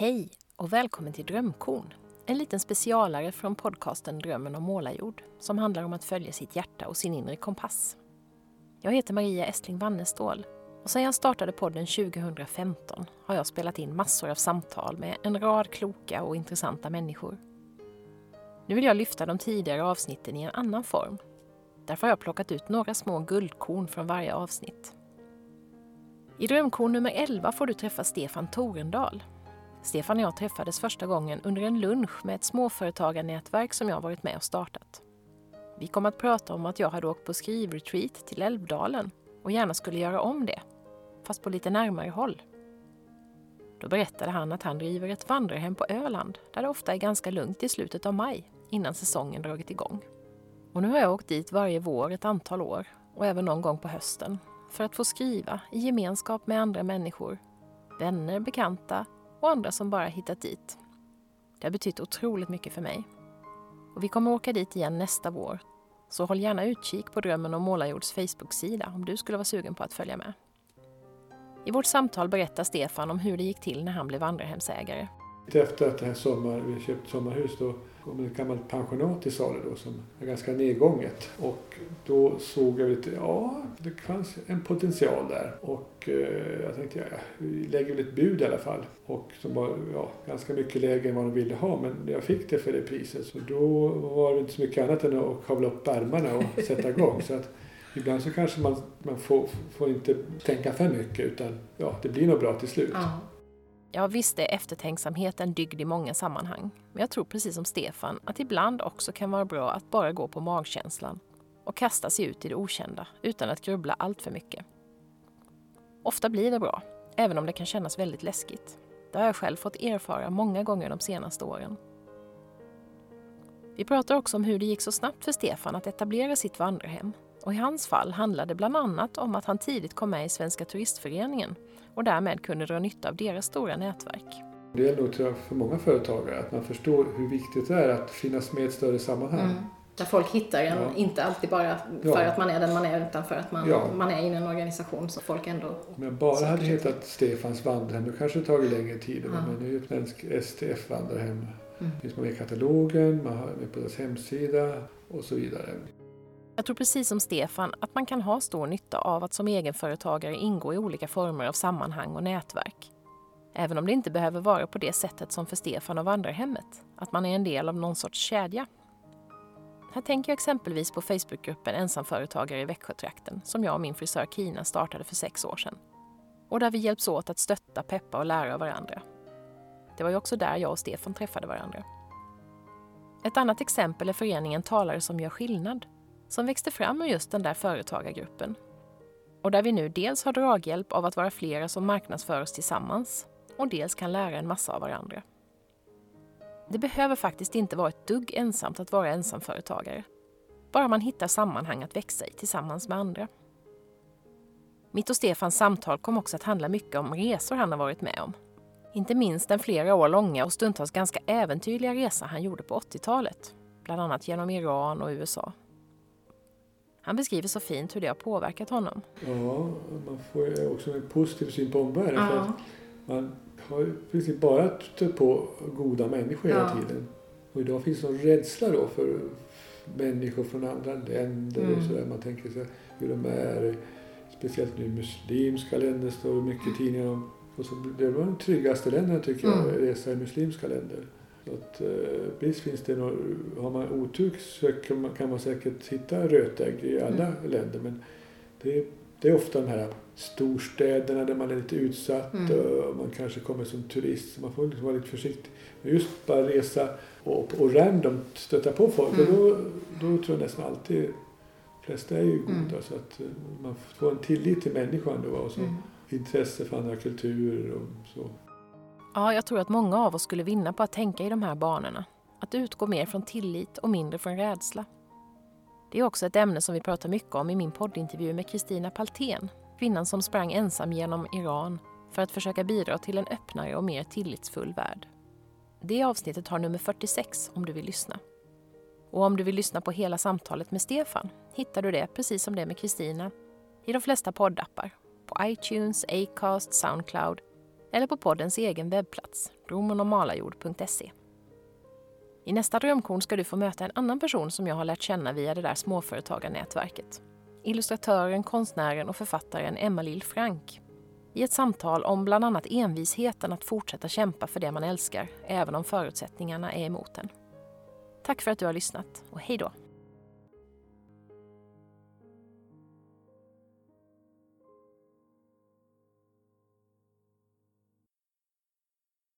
Hej och välkommen till Drömkorn. En liten specialare från podcasten Drömmen om målarjord som handlar om att följa sitt hjärta och sin inre kompass. Jag heter Maria Estling Wannestål och sedan jag startade podden 2015 har jag spelat in massor av samtal med en rad kloka och intressanta människor. Nu vill jag lyfta de tidigare avsnitten i en annan form. Därför har jag plockat ut några små guldkorn från varje avsnitt. I Drömkorn nummer 11 får du träffa Stefan Torendal Stefan och jag träffades första gången under en lunch med ett småföretagarnätverk som jag varit med och startat. Vi kom att prata om att jag hade åkt på skrivretreat till Älvdalen och gärna skulle göra om det, fast på lite närmare håll. Då berättade han att han driver ett vandrarhem på Öland där det ofta är ganska lugnt i slutet av maj innan säsongen dragit igång. Och nu har jag åkt dit varje vår ett antal år och även någon gång på hösten för att få skriva i gemenskap med andra människor, vänner, bekanta och andra som bara hittat dit. Det har betytt otroligt mycket för mig. Och vi kommer åka dit igen nästa vår. Så håll gärna utkik på Drömmen om Målarjords Facebook-sida om du skulle vara sugen på att följa med. I vårt samtal berättar Stefan om hur det gick till när han blev vandrarhemsägare. Efter att det här sommar, vi köpte sommarhus då kom ett gammalt pensionat till salu då som är ganska nedgånget. Och då såg jag lite, ja det fanns en potential där. Och eh, jag tänkte, ja, vi lägger väl ett bud i alla fall. Och som var ja, ganska mycket lägre än vad de ville ha men jag fick det för det priset. Så då var det inte så mycket annat än att kavla upp ärmarna och sätta igång. så att, Ibland så kanske man, man får, får inte tänka för mycket utan ja, det blir nog bra till slut. Ja. Ja, visst är eftertänksamhet en dygd i många sammanhang. Men jag tror precis som Stefan att ibland också kan vara bra att bara gå på magkänslan och kasta sig ut i det okända utan att grubbla allt för mycket. Ofta blir det bra, även om det kan kännas väldigt läskigt. Det har jag själv fått erfara många gånger de senaste åren. Vi pratar också om hur det gick så snabbt för Stefan att etablera sitt vandrarhem. Och I hans fall handlade det bland annat om att han tidigt kom med i Svenska turistföreningen och därmed kunde dra nytta av deras stora nätverk. Det gäller nog för många företagare att man förstår hur viktigt det är att finnas med i ett större sammanhang. Mm. Där folk hittar en, ja. inte alltid bara för ja. att man är den man är utan för att man, ja. man är i en organisation så folk ändå... Om jag bara hade hetat Stefans vandrarhem då kanske det tagit längre tid. Ja. Men nu är det Svensk STF vandrarhem. Mm. finns man med i katalogen, man har med på deras hemsida och så vidare. Jag tror precis som Stefan att man kan ha stor nytta av att som egenföretagare ingå i olika former av sammanhang och nätverk. Även om det inte behöver vara på det sättet som för Stefan och vandrarhemmet, att man är en del av någon sorts kedja. Här tänker jag exempelvis på Facebookgruppen Ensamföretagare i Växjötrakten som jag och min frisör Kina startade för sex år sedan. Och där vi hjälps åt att stötta, peppa och lära av varandra. Det var ju också där jag och Stefan träffade varandra. Ett annat exempel är föreningen Talare som gör skillnad som växte fram ur just den där företagargruppen. Och där vi nu dels har draghjälp av att vara flera som marknadsför oss tillsammans och dels kan lära en massa av varandra. Det behöver faktiskt inte vara ett dugg ensamt att vara ensamföretagare. Bara man hittar sammanhang att växa i tillsammans med andra. Mitt och Stefans samtal kom också att handla mycket om resor han har varit med om. Inte minst den flera år långa och stundtals ganska äventyrliga resa han gjorde på 80-talet. Bland annat genom Iran och USA. Han beskriver så fint hur det har påverkat honom. Ja, man får också en positiv syn på omvärlden. Ja. För att man har i princip bara stött på goda människor hela ja. tiden. Och idag finns det en rädsla då för människor från andra länder mm. och sådär. Man tänker sig hur de är. Speciellt nu i muslimska länder står det mycket i tidningar om. Och så, det var de tryggaste länderna tycker jag, mm. resa i muslimska länder. Så att, eh, visst finns det några, har man otur så kan man, kan man säkert hitta rötägg i alla mm. länder men det, det, är ofta de här storstäderna där man är lite utsatt mm. och man kanske kommer som turist så man får liksom vara lite försiktig. Men just bara resa och, och random stöta på folk mm. då, då tror jag nästan alltid de flesta är ju goda mm. så att eh, man får en tillit till människan då och så mm. intresse för andra kulturer och så. Ja, jag tror att många av oss skulle vinna på att tänka i de här banorna. Att utgå mer från tillit och mindre från rädsla. Det är också ett ämne som vi pratar mycket om i min poddintervju med Kristina Paltén, kvinnan som sprang ensam genom Iran för att försöka bidra till en öppnare och mer tillitsfull värld. Det avsnittet har nummer 46 om du vill lyssna. Och om du vill lyssna på hela samtalet med Stefan hittar du det, precis som det med Kristina, i de flesta poddappar. På iTunes, Acast, Soundcloud eller på poddens egen webbplats, drömmenommalajord.se. I nästa drömkorn ska du få möta en annan person som jag har lärt känna via det där småföretagarnätverket. Illustratören, konstnären och författaren Emma-Lill Frank. I ett samtal om bland annat envisheten att fortsätta kämpa för det man älskar, även om förutsättningarna är emot en. Tack för att du har lyssnat och hej då!